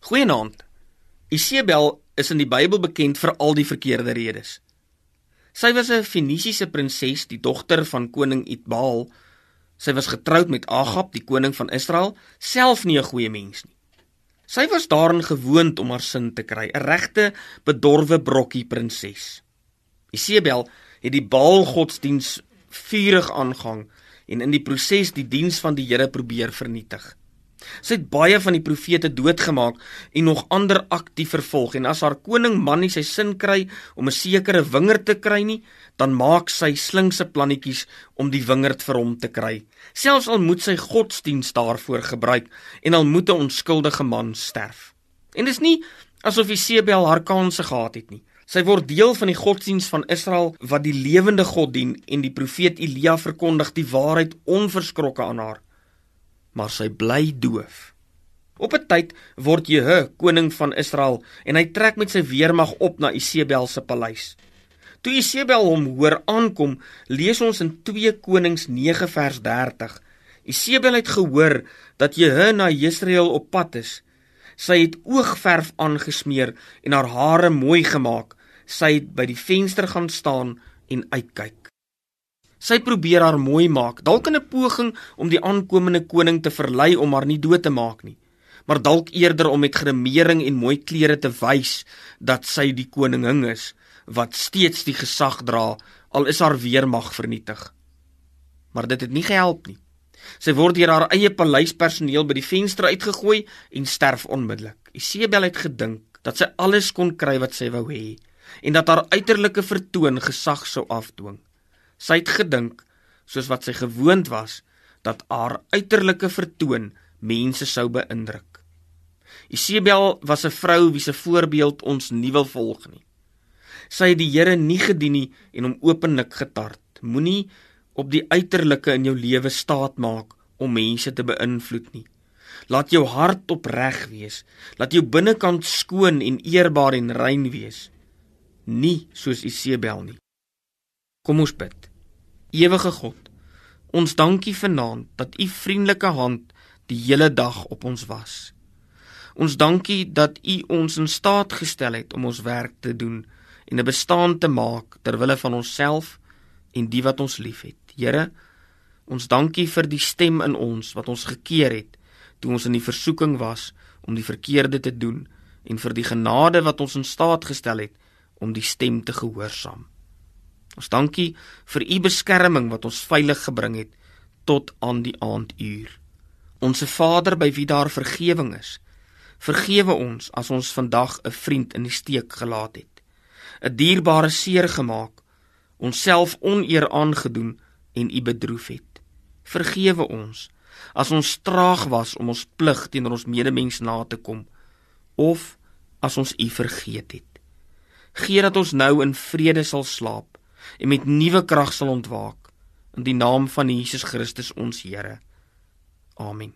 Goeienaand. Isebel is in die Bybel bekend vir al die verkeerde redes. Sy was 'n Fenisiese prinses, die dogter van koning Itbaal. Sy was getroud met Agab, die koning van Israel, self nie 'n goeie mens nie. Sy was daarin gewoond om haar sin te kry, 'n regte bedorwe brokkie prinses. Isebel het die Baal godsdiens vurig aangang en in die proses die diens van die Here probeer vernietig. Sy het baie van die profete doodgemaak en nog ander aktief vervolg en as haar koning man nie sy sin kry om 'n sekere wingerd te kry nie, dan maak sy slinkse plannetjies om die wingerd vir hom te kry. Selfs al moet sy godsdienst daarvoor gebruik en al moet 'n onskuldige man sterf. En dis nie asof Isebel haar kanse gehad het nie. Sy word deel van die godsdienst van Israel wat die lewende God dien en die profeet Elia verkondig die waarheid onverskrokke aan haar maar sy bly doof. Op 'n tyd word Jehu koning van Israel en hy trek met sy weermag op na Isebel se paleis. Toe Isebel hom hoor aankom, lees ons in 2 Konings 9 vers 30. Isebel het gehoor dat Jehu na Jesreel op pad is. Sy het oogverf aangesmeer en haar hare mooi gemaak. Sy het by die venster gaan staan en uitkyk. Sy probeer haar mooi maak, dalk in 'n poging om die aankomende koning te verlei om haar nie dood te maak nie, maar dalk eerder om met gremering en mooi klere te wys dat sy die koningin is wat steeds die gesag dra al is haar weermag vernietig. Maar dit het nie gehelp nie. Sy word deur haar eie paleispersoneel by die venster uitgegooi en sterf onmiddellik. Isebel het gedink dat sy alles kon kry wat sy wou hê en dat haar uiterlike vertoon gesag sou afdwing. Sy het gedink, soos wat sy gewoond was, dat haar uiterlike vertoon mense sou beïndruk. Isebel was 'n vrou wie se voorbeeld ons nie wil volg nie. Sy het die Here nie gedien nie en hom openlik getart. Moenie op die uiterlike in jou lewe staat maak om mense te beïnvloed nie. Laat jou hart opreg wees. Laat jou binnekant skoon en eerbaar en rein wees. Nie soos Isebel nie. Kom ons bid. Ewige God, ons dankie vanaand dat u vriendelike hand die hele dag op ons was. Ons dankie dat u ons in staat gestel het om ons werk te doen en 'n bestaan te maak ter wille van onsself en die wat ons liefhet. Here, ons dankie vir die stem in ons wat ons gekeer het toe ons in die versoeking was om die verkeerde te doen en vir die genade wat ons in staat gestel het om die stem te gehoorsaam. Ons dankie vir u beskerming wat ons veilig gebring het tot aan die aanduur. Onse Vader by wie daar vergewing is, vergewe ons as ons vandag 'n vriend in die steek gelaat het, 'n dierbare seer gemaak, onsself oneer aangedoen en u bedroef het. Vergewe ons as ons traag was om ons plig teenoor ons medemens na te kom of as ons u vergeet het. Gee dat ons nou in vrede sal slaap en met nuwe krag sal ontwaak in die naam van Jesus Christus ons Here. Amen.